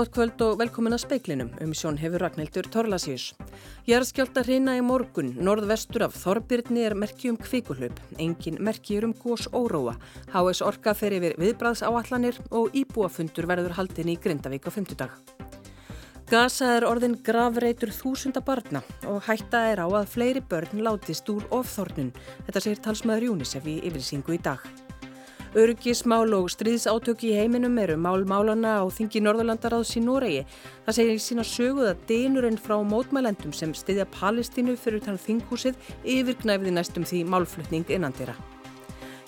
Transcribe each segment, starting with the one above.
Gott kvöld og velkomin að speiklinum um sjón hefur Ragnhildur Torlasíus. Jæðskjálta hreina í morgun, norðvestur af Þorbirni er merki um kvikuhlaup, engin merki um gós óróa. HS Orka fer yfir viðbræðsáallanir og íbúafundur verður haldin í Grindavík á 50 dag. Gaza er orðin gravreitur þúsunda barna og hætta er á að fleiri börn látist úr ofþornun. Þetta segir talsmaður Júnisef í yfirsingu í dag. Örgismál og stríðsátök í heiminum eru mál-málana á þingi Norðurlandaráðs í Noregi. Það segir sína söguð að deinurinn frá mótmælendum sem stiðja Palestínu fyrir þann þinghúsið yfirgnæfði næstum því málflutning innandira.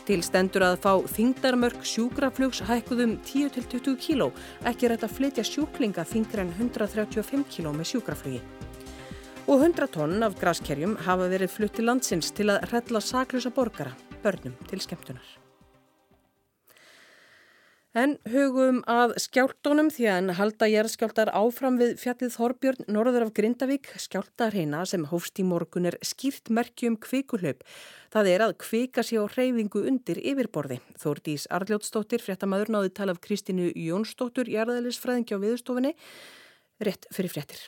Til stendur að fá þingdarmörk sjúkraflugs hækkuðum 10-20 kíló, ekki rætt að flytja sjúklinga þingra en 135 kíló með sjúkraflugi. Og 100 tonn af graskerjum hafa verið flutt til landsins til að rella saklusa borgara, börnum til skemmtunar. En hugum að skjáltónum því að halda jæðskjáltar áfram við fjallið Þorbjörn norður af Grindavík skjáltarheina sem hófst í morgun er skýrt merkjum kvikuhlaup. Það er að kvika sér á hreyfingu undir yfirborði. Þórdís Arljótsdóttir, fréttamaður náði tala af Kristínu Jónsdóttur, jærðælisfræðingi á viðstofinni, rétt fyrir fréttir.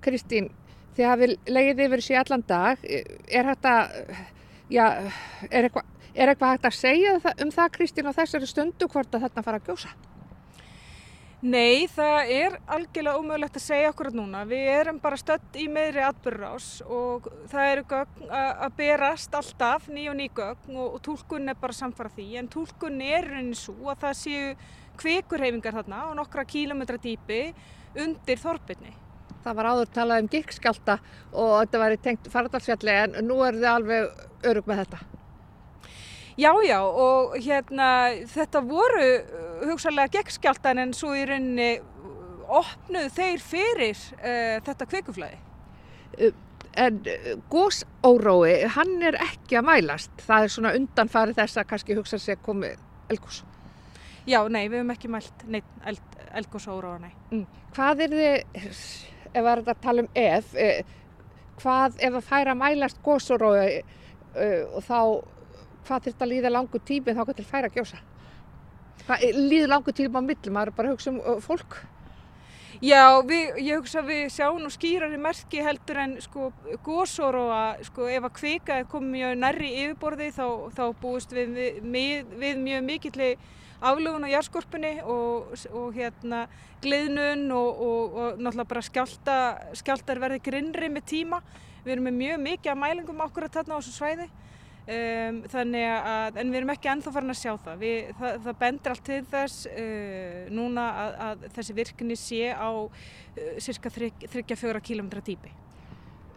Kristín, þið hafið legið yfir sér allan dag. Er þetta, já, er eitthvað Er eitthvað hægt að segja um það Kristín á þessari stundu hvort að þetta fara að gjósa? Nei, það er algjörlega ómögulegt að segja okkur núna. Við erum bara stödd í meðri atbyrðrás og það eru gögn að berast alltaf, ný og ný gögn og, og tólkun er bara samfara því. En tólkun er rauninni svo að það séu kvekurhefingar þarna og nokkra kílometra dýpi undir þorpinni. Það var áður talað um gikskjálta og þetta var í tengt faradalsfjalli en nú er þið alveg örug með þetta. Já, já og hérna þetta voru uh, hugsalega gegnskjáltan en svo í rauninni uh, opnuð þeir fyrir uh, þetta kveikuflæði. Uh, en gósórói, hann er ekki að mælast. Það er svona undanfari þess að kannski hugsa sér komið elgós. Já, nei, við hefum ekki mælt elgósóróa, nei. Mm. Hvað er þið, ef við erum að tala um ef, hvað ef það fær að mælast gósórói uh, og þá hvað þurft að líða langu tími þá kannski færa að gjósa? Hvað líður langu tími á millum, maður bara hugsa um uh, fólk. Já, við, ég hugsa að við sjáum nú skýrari merki heldur en sko gósor og að sko ef að kvika er komið mjög nærri yfirborði þá, þá búist við, við, við mjög mikilli aflugun á járskorpunni og, og hérna gleðnun og, og, og náttúrulega bara skjálta, skjáltar verði grinnri með tíma. Við erum með mjög mikið að mælingum okkur að þarna á þessu svæði Um, þannig að, en við erum ekki ennþá farin að sjá það. Við, það, það bendur allt til þess uh, núna að, að þessi virkni sé á uh, cirka 34 km dýpi.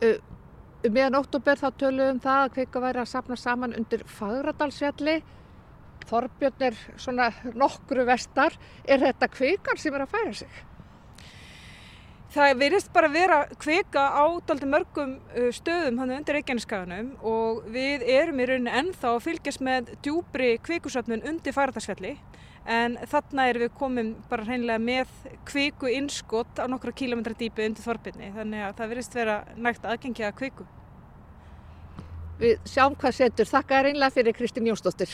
Uh, meðan óttúber þá töluðum um það að kveika væri að sapna saman undir Fagradalsfjalli. Þorbjörn er svona nokkru vestar. Er þetta kveikar sem er að færa sig? Það verðist bara vera kvika á daldi mörgum uh, stöðum hann undir Reykjaneskaganum og við erum í rauninni ennþá að fylgjast með djúbri kvikusöfnun undir færdagsfelli en þarna erum við komin bara hreinlega með kviku innskott á nokkra kílometra dýpi undir þorfinni þannig að það verðist vera nægt aðgengja að kviku. Við sjáum hvað setur. Þakka er einlega fyrir Kristín Jónsdóttir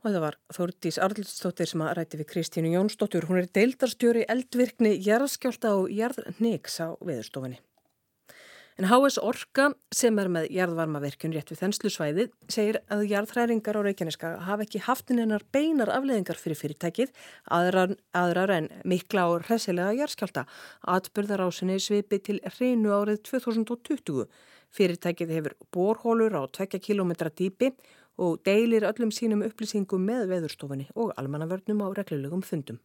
og það var Þórdís Arlstóttir sem að ræti við Kristínu Jónsdóttur. Hún er deildarstjóri eldvirkni jarðskjálta og jarðniks á veðurstofinni. En HS Orka sem er með jarðvarmaverkjun rétt við þenslusvæðið segir að jarðhræringar á Reykjaneska hafa ekki haft hennar beinar afleðingar fyrir fyrirtækið aðrar, aðrar en mikla og hressilega jarðskjálta. Atbyrðarásinni svipi til reynu árið 2020. Fyrirtækið hefur borhólur á 2 km dýpi og deilir öllum sínum upplýsingum með veðurstofunni og almannavörnum á reglulegum fundum.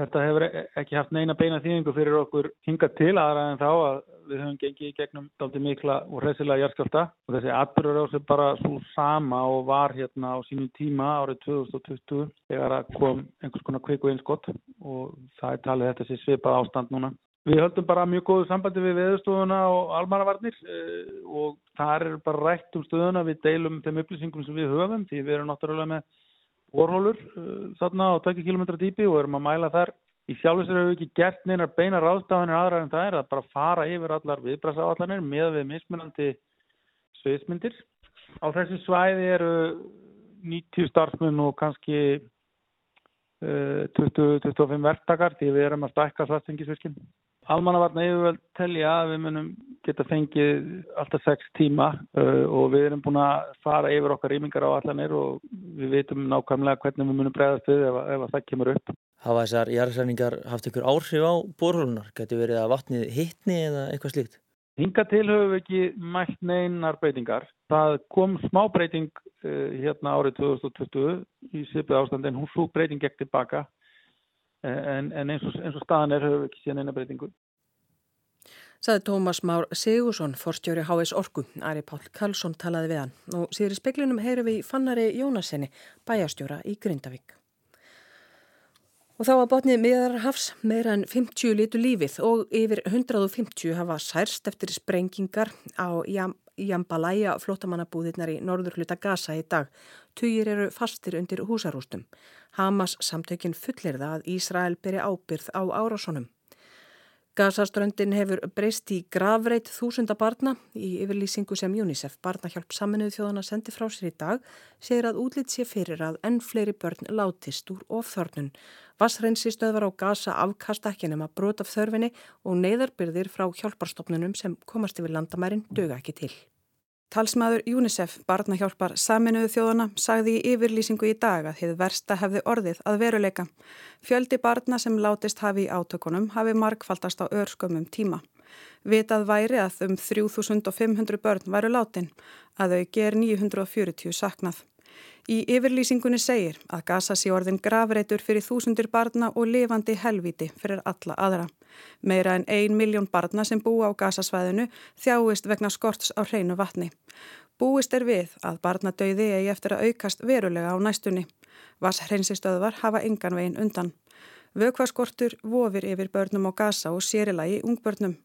Þetta hefur ekki haft neina beina þýðingu fyrir okkur hingað til aðra en þá að við höfum gengið í gegnum daldi mikla og hressilega jærskalta og þessi atbyrður á sig bara svo sama og var hérna á sínum tíma árið 2020 þegar kom einhvers konar kviku einskott og það er talið þetta sé svipað ástand núna. Við höldum bara mjög góðu sambandi við veðurstofuna og almannavarnir eh, og þar er bara rætt um stöðuna við deilum þeim upplýsingum sem við höfum því við erum náttúrulega með vorhólur eh, þarna á 20 km dýpi og erum að mæla þar. Í sjálfsvegar hefur við ekki gert neina beina ráðstafanir aðra en það er að bara fara yfir allar viðbrasáallanir með við mismunandi sviðsmyndir. Á þessu svæði eru 90 starfsmenn og kannski 20-25 verktakar því við erum að stækka svartengisvirkjum. Almannavarna yfirvöld telja að við munum geta fengið alltaf 6 tíma uh, og við erum búin að fara yfir okkar rýmingar á allanir og við veitum nákvæmlega hvernig við munum bregðast við ef, ef það kemur upp. Hafa þessar jarðsæningar haft einhver áhrif á borhólunar? Getur verið að vatnið hittni eða eitthvað slíkt? Hinga til höfum við ekki mælt neinar breytingar. Það kom smá breyting uh, hérna árið 2020 í sipið ástand en hún svo breyting gekk tilbaka en, en eins, og, eins og staðan er höfum við ekki síðan eina breytingu. Saði Tómas Már Sigursson, forstjóri HS Orku. Ari Pál Karlsson talaði við hann. Og síður í speklinum heyru við Fannari Jónasenni, bæjastjóra í Grindavík. Og þá að botnið miðarhafs meira en 50 litu lífið og yfir 150 hafa særst eftir sprengingar á Jambalaya flottamannabúðirnar í norður hluta Gaza í dag. Tugir eru fastir undir húsarústum. Hamas samtökin fullir það að Ísrael beri ábyrð á árásonum. Gazaströndin hefur breyst í gravreit þúsunda barna í yfirlýsingu sem UNICEF barnahjálp saminuð þjóðana sendi frá sér í dag segir að útlýtt sé fyrir að enn fleiri börn látist úr ofþörnun. Vassreinsi stöðvar á Gaza afkasta ekki nema brot af þörfinni og neyðarbyrðir frá hjálparstofnunum sem komast yfir landamærin döga ekki til. Talsmaður UNICEF, barnahjálpar saminuðu þjóðana, sagði í yfirlýsingu í dag að þið versta hefði orðið að veruleika. Fjöldi barna sem látist hafi í átökunum hafi markfaldast á örskömmum tíma. Vitað væri að um 3500 börn væru látin, að þau ger 940 saknað. Í yfirlýsingunni segir að Gaza sé orðin gravreitur fyrir þúsundir barna og lifandi helviti fyrir alla aðra. Meira en ein miljón barna sem búa á Gazasvæðinu þjáist vegna skorts á hreinu vatni. Búist er við að barnadauði eigi eftir að aukast verulega á næstunni. Vass hreinsistöðvar hafa engan veginn undan. Vökvaskortur vofir yfir börnum á Gaza og sérilagi ungbörnum.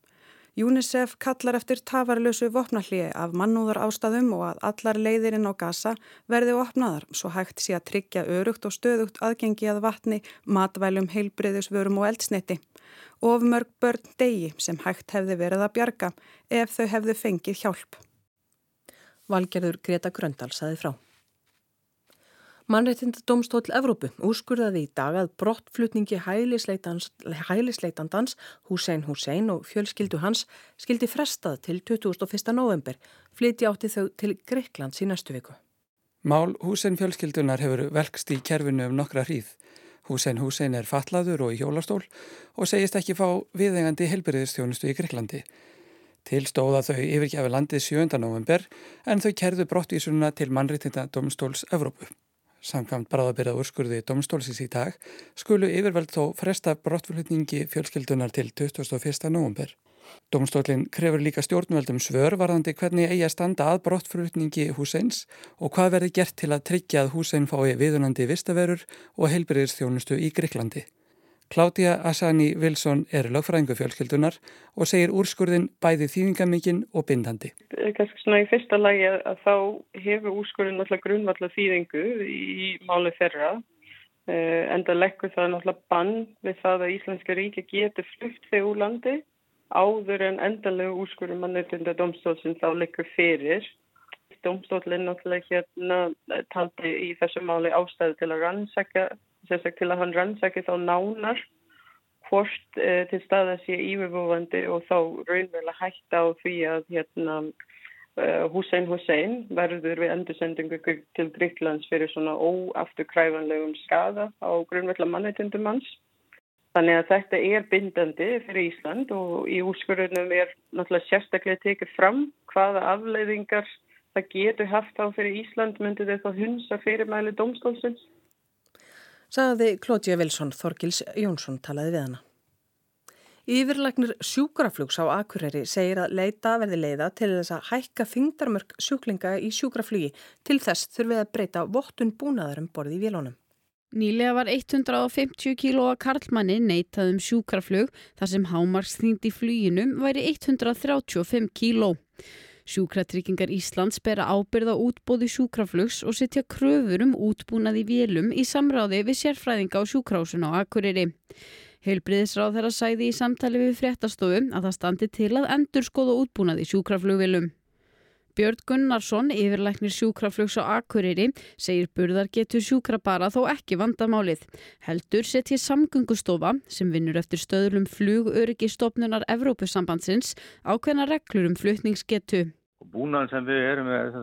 UNICEF kallar eftir tafarlösu vopnallíi af mannúðar ástæðum og að allar leiðirinn á gasa verði opnaðar svo hægt sé að tryggja örugt og stöðugt aðgengi að vatni, matvælum, heilbriðisvörum og eldsniti. Of mörg börn degi sem hægt hefði verið að bjarga ef þau hefði fengið hjálp. Valgerður Greta Gröndal saði frá. Mannreittindadómstóll Evrópu úrskurðaði í dag að brottflutningi hælisleitandans Hussein Hussein og fjölskyldu hans skildi frestað til 21. november, flyti átti þau til Greiklands í næstu viku. Mál Hussein fjölskyldunar hefur velkst í kerfinu um nokkra hríð. Hussein Hussein er fatlaður og í hjólastól og segist ekki fá viðengandi helbyrðistjónustu í Greiklandi. Til stóða þau yfirgjafi landið 7. november en þau kerðu brottvísununa til mannreittindadómstóls Evrópu. Samkvæmt bráðabyrða úrskurði domstólsins í dag skulu yfirveld þó fresta brottflutningi fjölskyldunar til 21. november. Domstólinn krefur líka stjórnveldum svör varðandi hvernig eigi að standa að brottflutningi húseins og hvað verði gert til að tryggja að húsein fái viðunandi vistaverur og heilbyrðistjónustu í Greiklandi. Kláttía Asani Wilson er lögfræðingu fjölskyldunar og segir úrskurðin bæði þýðingamikinn og bindandi. Kanski svona í fyrsta lagi að þá hefur úrskurðin náttúrulega grunnvallar þýðingu í máli þeirra eh, en það leggur það náttúrulega bann við það að Íslandska ríki getur flutt þegar úr landi áður en endanlega úrskurðin mannutunda domstólsinn þá leggur fyrir. Domstólinn náttúrulega hérna taldi í þessu máli ástæðu til að rannsækja sérstaklega til að hann rannsæki þá nánar hvort eh, til stað að sé yfirbúfandi og þá raunverulega hætta á því að hérna, uh, Hussein Hussein verður við endursendingu til Gríklands fyrir svona óafturkræfanlegum skada á grunnveitla mannættundum hans. Þannig að þetta er bindandi fyrir Ísland og í úrskurðunum er náttúrulega sérstaklega tekið fram hvaða afleiðingar það getur haft á fyrir Ísland myndið þau þá hunsa fyrirmæli domstólsins sagði Klótja Vilsson Þorgils Jónsson talaði við hana. Yfirlegnir sjúkraflugs á Akureyri segir að leita verði leiða til þess að hækka þingdarmörk sjúklinga í sjúkraflugi til þess þurfið að breyta vottun búnaðarum borði í vélónum. Nýlega var 150 kílóa karlmanni neitað um sjúkraflug þar sem hámarksþyngd í fluginum væri 135 kíló. Sjúkratryggingar Íslands bera ábyrða útbóði sjúkraflugs og setja kröfur um útbúnað í vélum í samráði við sérfræðinga á sjúkrásun á Akureyri. Heilbriðisráð þeirra sæði í samtali við fréttastofu að það standi til að endur skoða útbúnað í sjúkraflugvilum. Björn Gunnarsson, yfirleiknir sjúkraflugs á Akureyri, segir burðar getur sjúkra bara þó ekki vandamálið. Heldur setji samgöngustofa sem vinnur eftir stöðlum flugöryggi stopnunar Evrópusambandsins ákveðna reglur um flutningsgetu. Búnaðin sem við erum með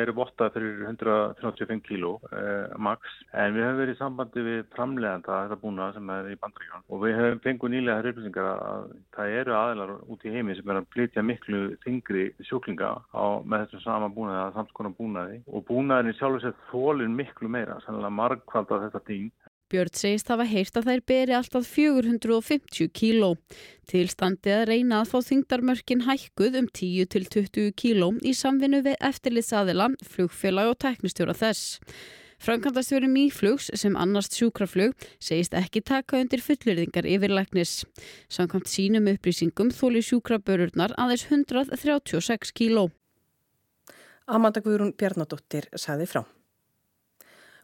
eru vottað fyrir 135 kíló eh, max. En við höfum verið í sambandi við framleganda þetta búnað sem er í bandrækjan og við höfum fenguð nýlega reyflýsingar að það eru aðilar út í heimi sem er að flytja miklu þingri sjúklinga á, með þessum sama búnaði að samskonar búnaði. Og búnaðin sjálfur sér þólinn miklu meira, sannlega margkvald af þetta ting Björn segist hafa heyrt að þær beri alltaf 450 kíló. Tilstandi að reyna að fá þingdarmörkin hækkuð um 10-20 kíló í samvinnu við eftirlitsaðila, flugfélag og teknistjóra þess. Frankandastjóri Míflugs sem annast sjúkraflug segist ekki taka undir fullurðingar yfirleiknis. Samkvæmt sínum upplýsingum þóli sjúkrabörurnar aðeins 136 kíló. Amanda Guðrún Bjarnadóttir sagði frá.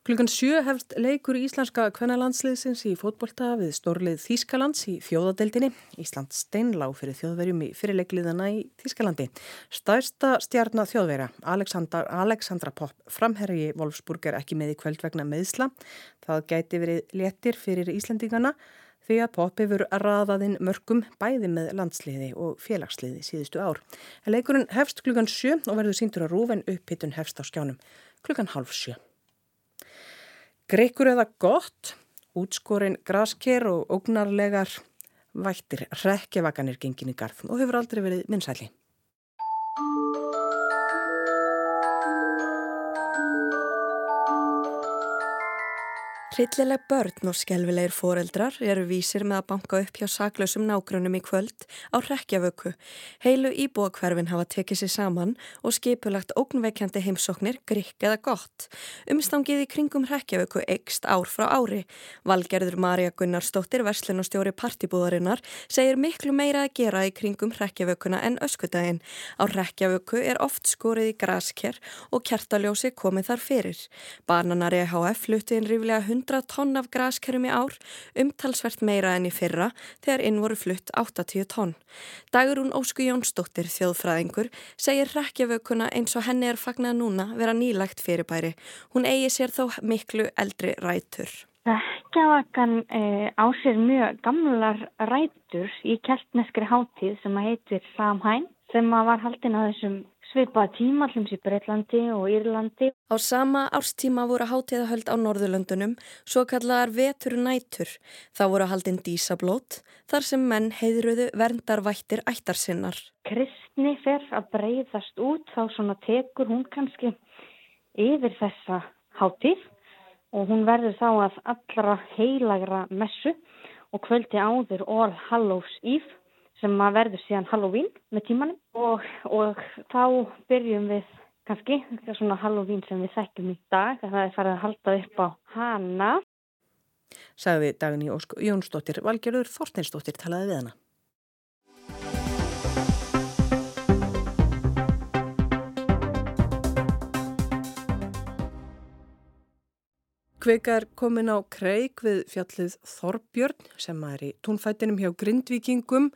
Klukkan sjö hefst leikur íslenska kvennalandsliðsins í fótbolta við stórlið Þískalands í fjóðadeildinni. Ísland steinlá fyrir þjóðverjum í fyrirleikliðana í Þískalandi. Stærsta stjarnar þjóðverja, Alexandra, Alexandra Popp, framherri Wolfsburg er ekki með í kvöld vegna meðsla. Það gæti verið léttir fyrir Íslandingana því að Popp hefur raðaðinn mörgum bæði með landsliði og félagsliði síðustu ár. Leikurinn hefst klukkan sjö og verður síndur að rúfen upphittun hefst á skjánum klukkan halv sjö. Greikur eða gott, útskorin grasker og ógnarlegar vættir rekkevakanir gengin í garð og hefur aldrei verið minnsæli. Hryllileg börn og skelvilegir foreldrar eru vísir með að banka upp hjá saklausum nágrunum í kvöld á rekjavöku. Heilu íbúakverfin hafa tekið sér saman og skipulagt ógnveikjandi heimsóknir grikk eða gott. Umstangið í kringum rekjavöku eikst ár frá ári. Valgerður Marja Gunnarsdóttir, verslunastjóri partibúðarinnar, segir miklu meira að gera í kringum rekjavökuna en öskudaginn. Á rekjavöku er oft skorið í grasker og kertaljósi komið þar fyrir. Barnanar EHF flutti inn ríflega 100 tonn af graskerum í ár, umtalsvert meira enn í fyrra þegar inn voru flutt 80 tonn. Dagurún Ósku Jónsdóttir, þjóðfræðingur, segir rekjavökuna eins og henni er fagnað núna vera nýlagt fyrirbæri. Hún eigi sér þó miklu eldri rætur. Rekkjavakan e, á sér mjög gamlar rætur í keltneskri háttíð sem að heitir Samhæn sem að var haldin á þessum svipað tíma hlums í Breitlandi og Írlandi. Á sama árstíma voru hátíðahöld á Norðurlöndunum, svo kallar vetur nætur. Það voru haldinn dísablót, þar sem menn heiðruðu verndarvættir ættarsinnar. Kristni fer að breyðast út, þá svona tekur hún kannski yfir þessa hátíð og hún verður þá að allra heilagra messu og kvöldi áður All Hallows Eve sem að verður síðan Halloween með tímanum. Og, og þá byrjum við kannski svona Halloween sem við þekkjum í dag það er farið að halda upp á hana. Sagði Dagni Ósk Jónsdóttir Valgerður Þorsteinsdóttir talaði við hana. Kvika er komin á kreik við fjallið Þorbjörn sem er í túnfætinum hjá Grindvíkingum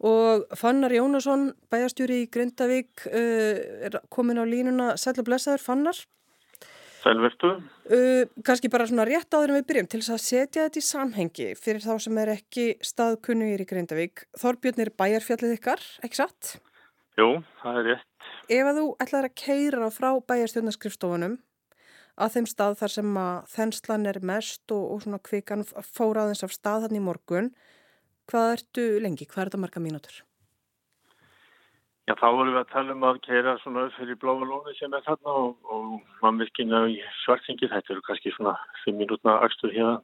og Fannar Jónasson, bæjastjúri í Grindavík, uh, er komin á línuna. Sæl og blessaður, Fannar. Sælvertu. Uh, Kanski bara svona rétt áður en við byrjum til þess að setja þetta í samhengi fyrir þá sem er ekki staðkunnugir í Grindavík. Þorbjörn er bæjarfjallið ykkar, ekki satt? Jú, það er rétt. Ef að þú ætlar að keira frá bæjarstjórnarskrifstofunum að þeim stað þar sem að þenslan er mest og, og svona kvikan fór aðeins af stað hann í morgun. Hvað ertu lengi? Hvað er þetta marga mínútur? Já, þá vorum við að tala um að keira svona fyrir bláa lónu sem er þarna og, og mannvirkina í svartsengi. Þetta eru kannski svona 5 mínútna axtur hérna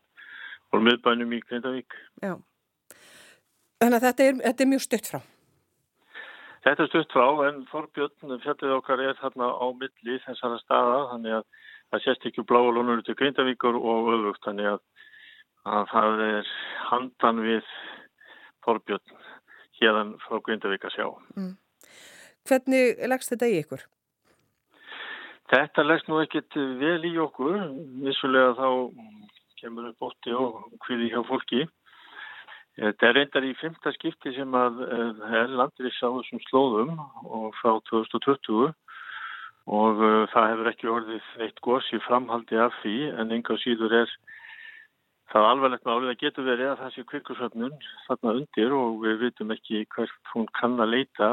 og miðbænum í Grindavík. Já, þannig að þetta er, þetta er mjög stutt frá. Þetta er stutt frá en Þorbjörn fjallið okkar er þarna á milli þessara staða þannig að það sést ekki bláa lónur til Grindavíkur og öðvugt þannig að, að það er handan við Þorbjörn hérðan frá Grindavík að sjá. Mm. Hvernig leggst þetta í ykkur? Þetta leggst nú ekkit vel í okkur, vissulega þá kemur upp ótti og hviði hjá fólki Þetta er reyndar í fymta skipti sem að er landrís á þessum slóðum og frá 2020 og það hefur ekki orðið eitt gos í framhaldi af því en enga síður er það alvarlegt málið að getur verið að það sé kvirkusöfnun þarna undir og við vitum ekki hvert hún kann að leita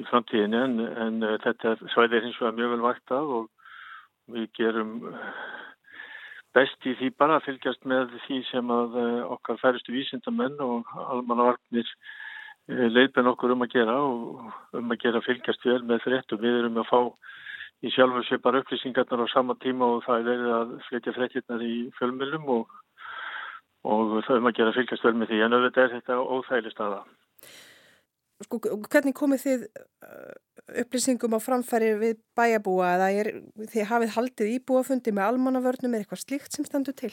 í framtíðinu en, en þetta svæði er hins vegar mjög vel vaktað og við gerum best í því bara að fylgjast með því sem að eh, okkar færistu vísindamenn og almannavarnir eh, leiðbenn okkur um að gera og um að gera fylgjast vel með þrettum. Við erum að fá í sjálfu sér bara upplýsingarnar á sama tíma og það er verið að flytja þrettirnar í fjölmjölum og, og það um að gera fylgjast vel með því en auðvitað er þetta óþægli staða. Sko, hvernig komið þið uh, upplýsingum á framfæri við bæjabúa eða er, þið hafið haldið íbúafundi með almannavörnum eða eitthvað slíkt sem standur til?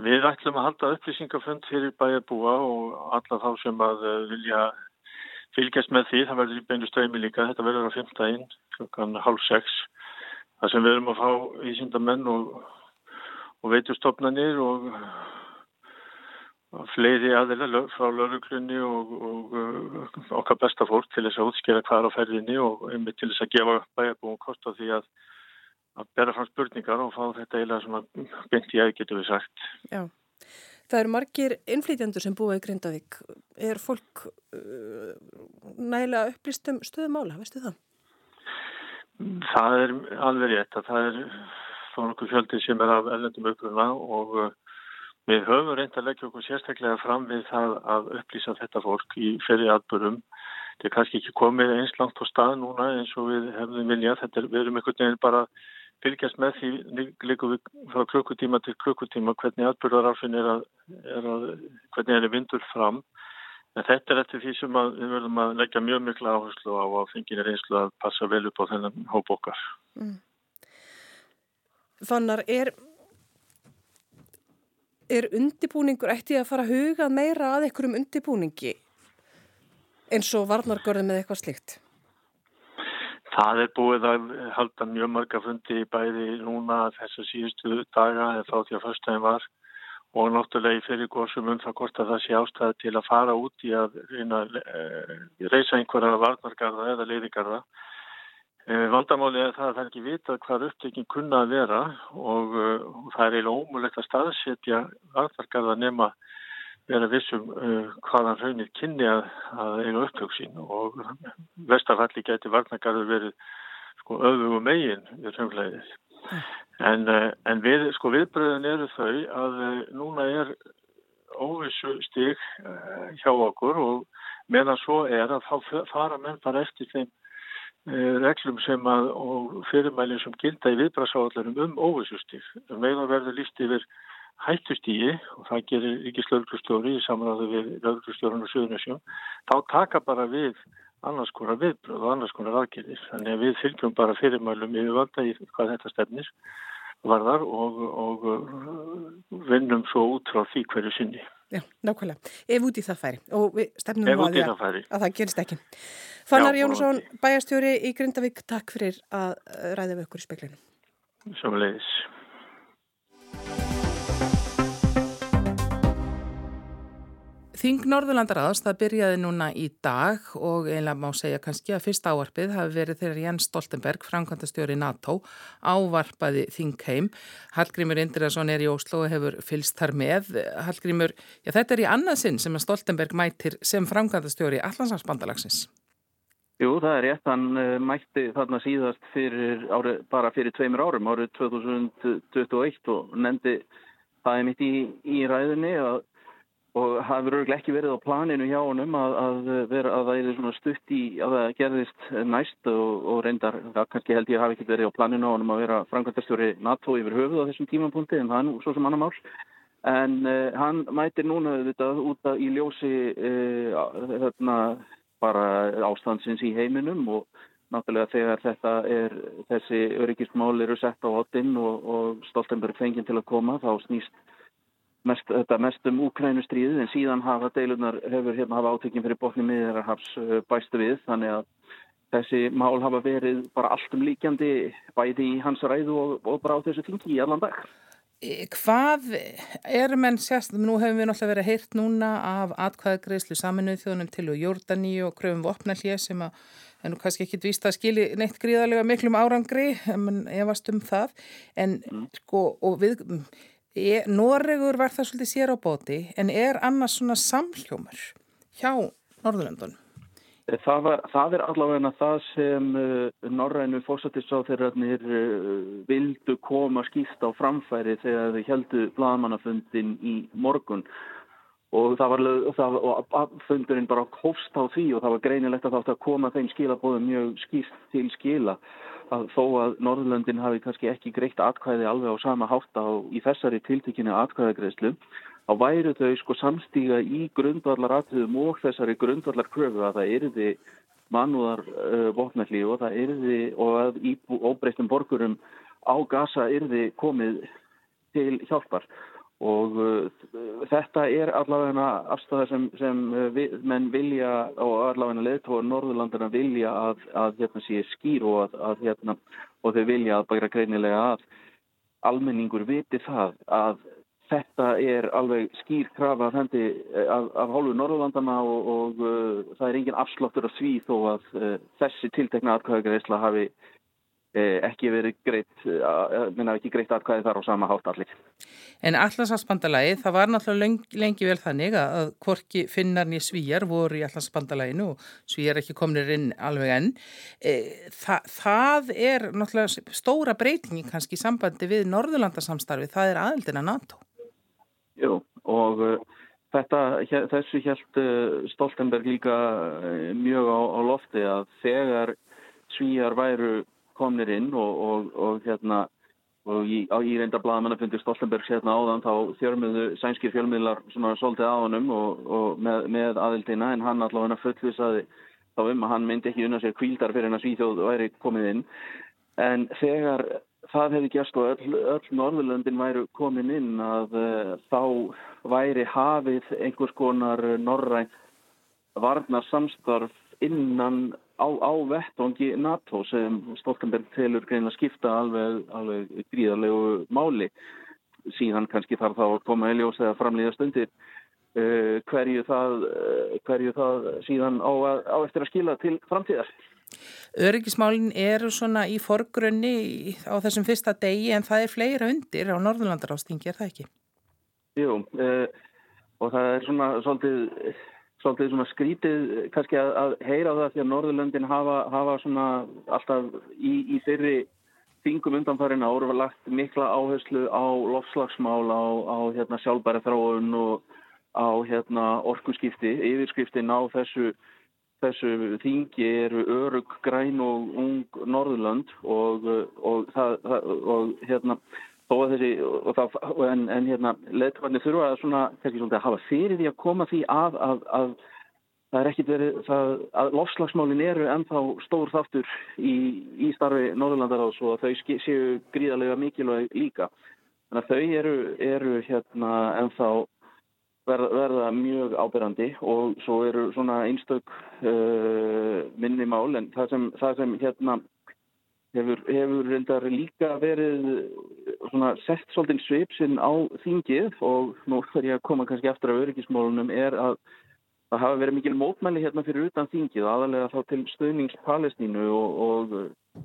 Við ætlum að halda upplýsingafund fyrir bæjabúa og alla þá sem að uh, vilja fylgjast með því. Það verður í beinu stöðmi líka. Þetta verður á 15. klokkan hálf 6. Það sem við erum að fá ísindamenn og, og veitustofnanir og fleiri aðeila frá lauruglunni og, og, og okkar besta fólk til þess að útskjera hvað er á ferðinni og einmitt til þess að gefa bæjarbúum kost á því að, að bera fram spurningar og fá þetta eiginlega sem að byndi að getur við sagt. Já, það eru margir innflýtjandur sem búa í Grindavík. Er fólk uh, nægilega upplýstum stöðumála, veistu það? Það er alveg rétt að það er svona okkur fjöldi sem er af ellendum uppruna og Við höfum reynd að leggja okkur sérstaklega fram við það að upplýsa þetta fólk í ferri atbyrjum. Þetta er kannski ekki komið eins langt á stað núna eins og við hefðum viljað. Þetta er, við erum einhvern veginn bara fylgjast með því líka við frá klukkutíma til klukkutíma hvernig atbyrjararfin er að, er að, hvernig er vindur fram. En þetta er eftir því sem við verðum að leggja mjög mikla áherslu á að fenginir einslu að passa vel upp á þennan hóp okkar. Mm. Fannar, er er undibúningur ætti að fara að huga meira að einhverjum undibúningi eins og varnargörðum eða eitthvað slikt? Það er búið að halda mjög marga fundi bæði núna þessu síðustu daga eða þá því að fyrstæðin var og náttúrulega í fyrir góðsum um það hvort að það sé ástæði til að fara út í að reyna, e, reysa einhverja varnargarða eða leiðigarða. Eh, Vandamálið er það að það er ekki vita hvað upptökin kunna að vera og, og það er eiginlega ómulegt að staðsetja varðargarða nema vera vissum uh, hvaðan raunir kynni að, að eiga upptöksín og vestarfalli geti varðargarður verið sko öðvugum megin við raunlegið. En, uh, en við, sko viðbröðin eru þau að núna er óvissu stig hjá okkur og meðan svo er að fara menn bara eftir þeim Eh, reglum sem að og fyrirmælinn sem gilda í viðbrasáallunum um óvissustík. Meðan um verður líst yfir hættustígi og það gerir ekki slöglustjóri í samræðu við löglustjórun og söðunarsjón, þá taka bara við annars konar viðbröð og annars konar aðgerðir. Þannig að við fylgjum bara fyrirmælum yfir valda í hvað þetta stefnir varðar og, og vinnum svo út frá því hverju sinni. Já, nákvæmlega. Ef út í það færi og við stefnum á því að, að það gerist ekki. Fannar Jónusson, bæjastjóri í Grindavík, takk fyrir að ræða við okkur í speklinu. Svo Þing Norðurlandaraðs, það byrjaði núna í dag og einlega má segja kannski að fyrst ávarpið hafi verið þegar Jens Stoltenberg, framkvæmtastjóri NATO, ávarpaði Þing heim. Hallgrímur Indriðarsson er í Óslo og hefur fylst þar með. Hallgrímur, já þetta er í annað sinn sem að Stoltenberg mætir sem framkvæmtastjóri Allansansbandalagsins. Jú, það er rétt. Hann uh, mætti þarna síðast fyrir ári, bara fyrir tveimur árum, árið 2021 og nefndi það er mitt í, í ræðinni að og það verður ekki verið á planinu hjá honum að, að, vera, að það er stutt í að það gerðist næst og, og reyndar, það kannski held ég hafi ekki verið á planinu á honum að vera framkvæmtastjóri NATO yfir höfuð á þessum tímapunkti en það er nú svo sem annar mál. En uh, hann mætir núna þetta út að í ljósi uh, þarna bara ástandsins í heiminum og náttúrulega þegar þetta er þessi öryggismál eru sett á oddinn og, og Stoltenberg fenginn til að koma þá snýst mest, þetta mest um Úkrænustríðið en síðan hafa deilunar hefur hérna hafa átökjum fyrir botni miðjararhafs uh, bæstu við þannig að þessi mál hafa verið bara alltum líkjandi bæði í hans ræðu og, og bara á þessu tingi í allan dag. Hvað er menn sérst, nú hefum við náttúrulega verið heyrt núna af atkvæðagreyslu saminuð þjónum til og Jórdaní og kröfum vopnallið sem að, en nú kannski ekki dvísta að skili neitt gríðarlega miklum árangri, en efast um það, en mm. sko, og við, e, Noregur var það svolítið sér á bóti, en er annars svona samhljómar hjá Norðurlandunum? Það, var, það er allavega það sem uh, norrænu fórsættisáþeirarnir uh, vildu koma skýst á framfæri þegar þau heldu bladamannafundin í morgun og það var það, og fundurinn bara hófst á því og það var greinilegt að það átt að koma þeim skilabóðum mjög skýst til skila. Að þó að Norðurlöndin hafi kannski ekki greitt atkvæði alveg á sama hátt á í þessari tiltekinu atkvæðagreislu þá væru þau sko samstíga í grundvallaratriðum og þessari grundvallarkröfu að það erði mannúðar uh, vopnalli og það erði og að í óbreytum borgurum á gasa erði komið til hjálpar og uh, þetta er allavega afstæða sem, sem uh, við, menn vilja og allavega leðtóður Norðurlandina vilja að, að hérna sé skýr og að, að hérna og þau vilja að bæra greinilega að. Almenningur viti það að Þetta er alveg skýr krafa af, hendi, eh, af, af hálfu Norðurlandana og, og uh, það er engin afsláttur af því þó að uh, þessi tiltekna atkvæðagreisla hafi ekki verið greitt, minna ekki greitt atkvæði þar á sama hátt allir. En allarsafsbandalagi, það var náttúrulega lengi, lengi vel þannig að hvorki finnarni svíjar voru í allarsafsbandalaginu og svíjar ekki komnir inn alveg enn. Þa, það er náttúrulega stóra breytingi kannski í sambandi við Norðurlandasamstarfi, það er aðildina NATO. Jú, og þetta, þessu held uh, Stoltenberg líka mjög á, á lofti að þegar svíjar væru komnir inn og, og, og hérna og í, í reynda bladamannafundir Stoltenberg hérna áðan þá þjörmiðu sænskir fjölmiðlar svona svolítið á honum og, og með, með aðildina en hann allavega fullvisaði þá um að hann myndi ekki unna sér kvíldar fyrir hann að Svíþjóð væri komið inn. En þegar það hefði gæst og öll, öll Norðurlöndin væri komin inn að uh, þá væri hafið einhvers konar norræn varnar samstarf innan á, á vettongi NATO sem Stoltenberg telur greinlega skipta alveg, alveg gríðarlegu máli síðan kannski þarf þá að koma í ljós eða framlýða stundir uh, hverju, það, uh, hverju það síðan á, á eftir að skila til framtíðar Öryggismálinn eru svona í forgrunni á þessum fyrsta degi en það er fleira undir á Norðurlandarástingi, er það ekki? Jú, uh, og það er svona svolítið, svolítið svona skrítið kannski að, að heyra það því að Norðurlandin hafa, hafa svona alltaf í, í þeirri þingum undanfærin áru var lagt mikla áherslu á lofslagsmál, á, á hérna, sjálfbæra þráun og á hérna, orkuskipti, yfirskriftin á þessu þessu þingi eru örug, græn og ung Norðurland og, og, það, og hérna þessi, og það, en, en hérna leðtöfarnir þurfa að svona, svona að hafa fyrir því að koma því að, að, að það er ekkit verið það, að lofslagsmálin eru ennþá stór þáttur í, í starfi Norðurlandaráðs og þau séu gríðarlega mikilvæg líka. Þannig að þau eru, eru hérna ennþá verða, mjög ábyrrandi og svo eru svona einstök uh, minni mál en það sem, það sem hérna hefur, hefur reyndar líka verið svona sett svolítið sveipsinn á þingið og nú þarf ég að koma kannski eftir af öryggismálunum er að það hafa verið mikil mótmæli hérna fyrir utan þingið aðalega þá til stöðnings Palestínu og, og,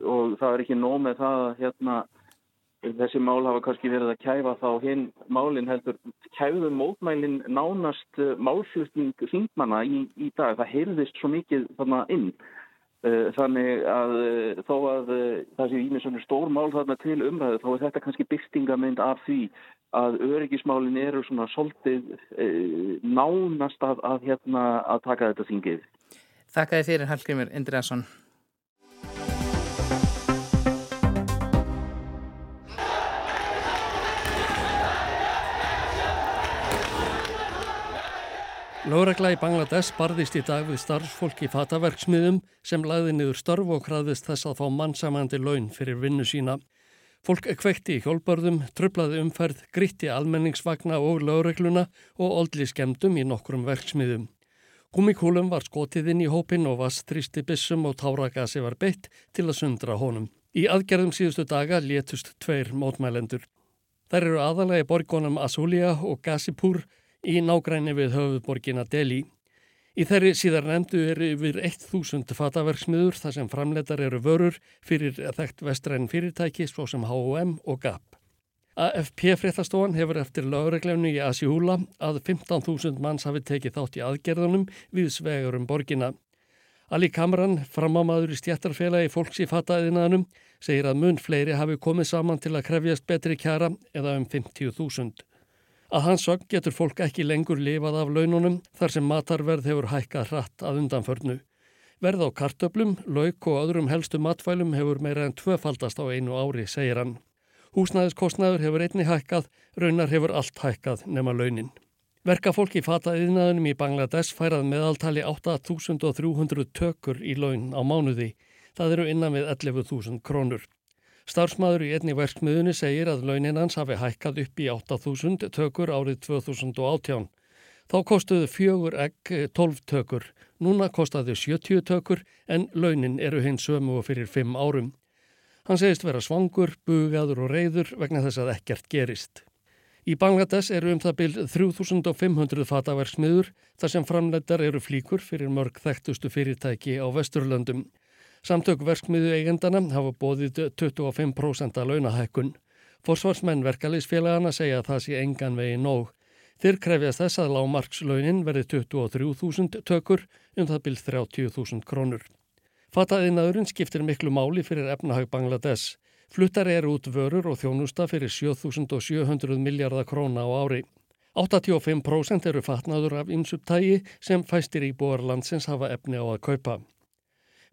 og það er ekki nóg með það hérna þessi mál hafa kannski verið að kæfa þá hinn málinn heldur kæfuðum mótmælinn nánast uh, málflutning þingmanna í, í dag. Það heyrðist svo mikið þarna inn. Uh, þannig að uh, þó að það sé ímið svona stór mál þarna til umræðu þá er þetta kannski byrtingamind af því að öryggismálinn eru svona svolítið nánast að, að, hérna, að taka þetta þingið. Þakka þið fyrir Hallgrimur Indriðarsson. Lóregla í Bangladesh barðist í dag við starfsfólk í fataverksmiðum sem lagði niður störf og hraðist þess að fá mannsamandi laun fyrir vinnu sína. Fólk kvekti í hjólparðum, tröflaði umferð, gritti almenningsvagna og lóregluna og oldli skemdum í nokkrum verksmiðum. Gumikúlum var skotið inn í hópin og vastrýsti bissum og táragasi var beitt til að sundra honum. Í aðgerðum síðustu daga létust tveir mótmælendur. Þær eru aðalega í borgunum Asulia og Gazipur í nágræni við höfuborgina Delhi. Í þeirri síðar nefndu eru yfir 1000 fataverksmiður þar sem framleitar eru vörur fyrir þekkt vestræn fyrirtæki svo sem H&M og Gap. AFP fréttastofan hefur eftir lögreglefnu í Asihúla að 15.000 manns hafi tekið þátt í aðgerðunum við svegur um borgina. Ali Kamran, framámaður í stjættarfélagi fólks í fataðinaðnum, segir að mun fleiri hafi komið saman til að krefjast betri kjara eða um 50.000. Að hans sög getur fólk ekki lengur lifað af laununum þar sem matarverð hefur hækkað hratt að undanförnu. Verð á kartöblum, lauk og öðrum helstu matfælum hefur meira en tvöfaldast á einu ári, segir hann. Húsnæðiskostnaður hefur einni hækkað, raunar hefur allt hækkað nema launin. Verkafólk í fataðiðnaðunum í Bangladesh færað meðaltali 8.300 tökur í laun á mánuði. Það eru innan við 11.000 krónur. Starfsmaður í einni verksmiðunni segir að launin hans hafi hækkað upp í 8.000 tökur árið 2018. Þá kostuðu fjögur egg 12 tökur. Núna kostaðu 70 tökur en launin eru hins sömu fyrir 5 árum. Hann segist vera svangur, bugaður og reyður vegna þess að ekkert gerist. Í Bangladesh eru um það byrð 3500 fataverksmiður þar sem framleitar eru flíkur fyrir mörg þekktustu fyrirtæki á Vesturlöndum. Samtök verksmiðu eigendana hafa bóðið 25% að launahækkun. Forsvarsmenn verkefliðsfélagana segja að það sé engan vegi nóg. Þeir krefjast þess að lágmarkslaunin verði 23.000 tökur um það byrð 30.000 krónur. Fataðinaðurinn skiptir miklu máli fyrir efnahag Bangladesh. Fluttar eru út vörur og þjónusta fyrir 7700 miljardar króna á ári. 85% eru fatnaður af ymsuptægi sem fæstir í búarlandsins hafa efni á að kaupa.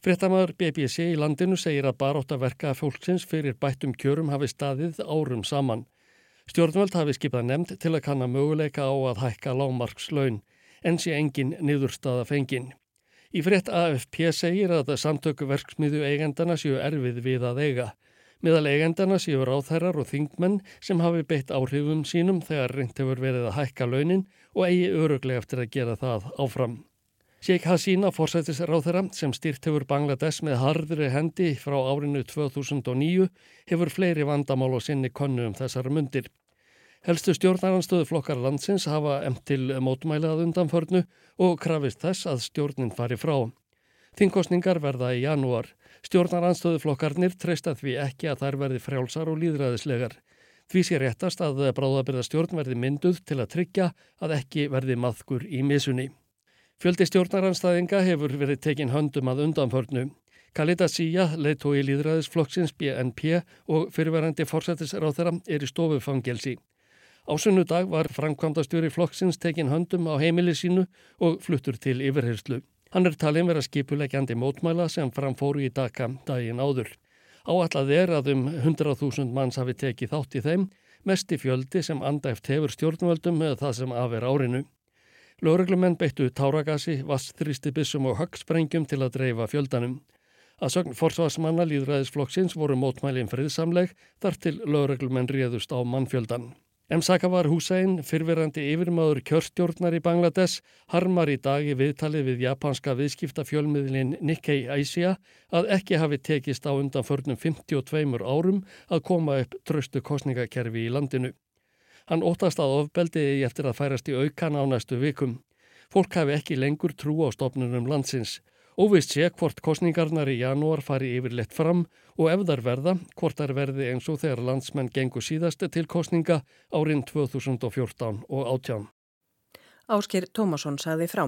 Frettamæður BBC í landinu segir að barótt að verka fólksins fyrir bættum kjörum hafi staðið árum saman. Stjórnvöld hafi skipað nefnd til að kanna möguleika á að hækka lágmarkslaun, en sé engin niðurstaða fengin. Í frett AFP segir að samtöku verksmiðu eigendana séu erfið við að eiga. Miðal eigendana séu ráþherrar og þingmenn sem hafi beitt áhrifum sínum þegar reynd hefur verið að hækka launin og eigi öruglega eftir að gera það áfram. Sheikh Hasina, forsættis ráþherra sem styrt hefur Bangladesh með hardri hendi frá árinu 2009, hefur fleiri vandamál og sinni konnu um þessar mundir. Helstu stjórnaranstöðu flokkar landsins hafa emt til mótmælað undanförnu og krafist þess að stjórnin fari frá. Þingkostningar verða í janúar. Stjórnaranstöðuflokkarnir treysta því ekki að þær verði frjálsar og líðræðislegar. Því sé réttast að bráðabirðastjórn verði mynduð til að tryggja að ekki verði maðkur í misunni. Fjöldi stjórnaranstæðinga hefur verið tekin höndum að undanförnu. Kalita Sía, leitói líðræðisflokksins BNP og fyrirverandi fórsættisráþara er í stofufangelsi. Á sunnudag var framkvæmdastjóri flokksins tekin höndum á heimili sínu og fluttur til yfirherslu. Hann er talin vera skipulegjandi mótmæla sem framfóru í Daka daginn áður. Áallad er að um 100.000 manns hafi tekið þátt í þeim, mest í fjöldi sem andæft hefur stjórnvöldum með það sem afer árinu. Lörglumenn beittu táragasi, vastþrýstibissum og högsprengjum til að dreifa fjöldanum. Að sögn forsvarsmanna líðræðisflokksins voru mótmælinn friðsamleg þar til lörglumenn réðust á mannfjöldan. Msakavar Hussein, fyrfirandi yfirmaður kjörstjórnar í Bangladesh, harmar í dag í viðtali við japanska viðskiptafjölmiðlin Nikkei Asia að ekki hafi tekist á undan förnum 52 árum að koma upp tröstu kostningakerfi í landinu. Hann óttast að ofbeldi eftir að færast í aukan á næstu vikum. Fólk hafi ekki lengur trú á stopnunum landsins. Óvist sé hvort kostningarnar í janúar fari yfirleitt fram og ef þar verða, hvort þar verði eins og þegar landsmenn gengur síðast til kostninga árin 2014 og 18. Ásker Tómasson sagði frá.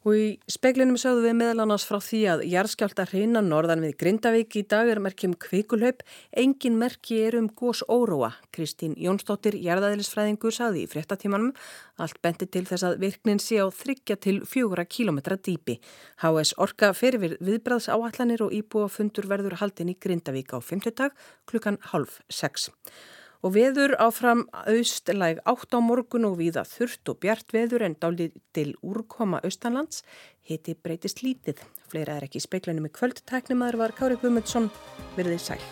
Og í speklinum sögðu við meðal annars frá því að jarðskjálta hreina norðan við Grindavík í dag er merkjum kvikulhaupp, engin merki er um gós óróa. Kristín Jónsdóttir, jarðaðilisfræðingur, sagði í fréttatímanum allt benti til þess að virknin sé á þryggja til fjóra kílometra dýpi. HS Orka fer við viðbræðs áallanir og íbúa fundur verður haldin í Grindavík á 50 dag klukkan half 6. Og veður áfram austlæg átt á morgun og viða þurft og bjart veður en dálítið til úrkoma austanlands. Hiti breytist lítið. Fleira er ekki í speiklanum í kvöldtæknum aður var Kári Gumundsson. Verðið sæl.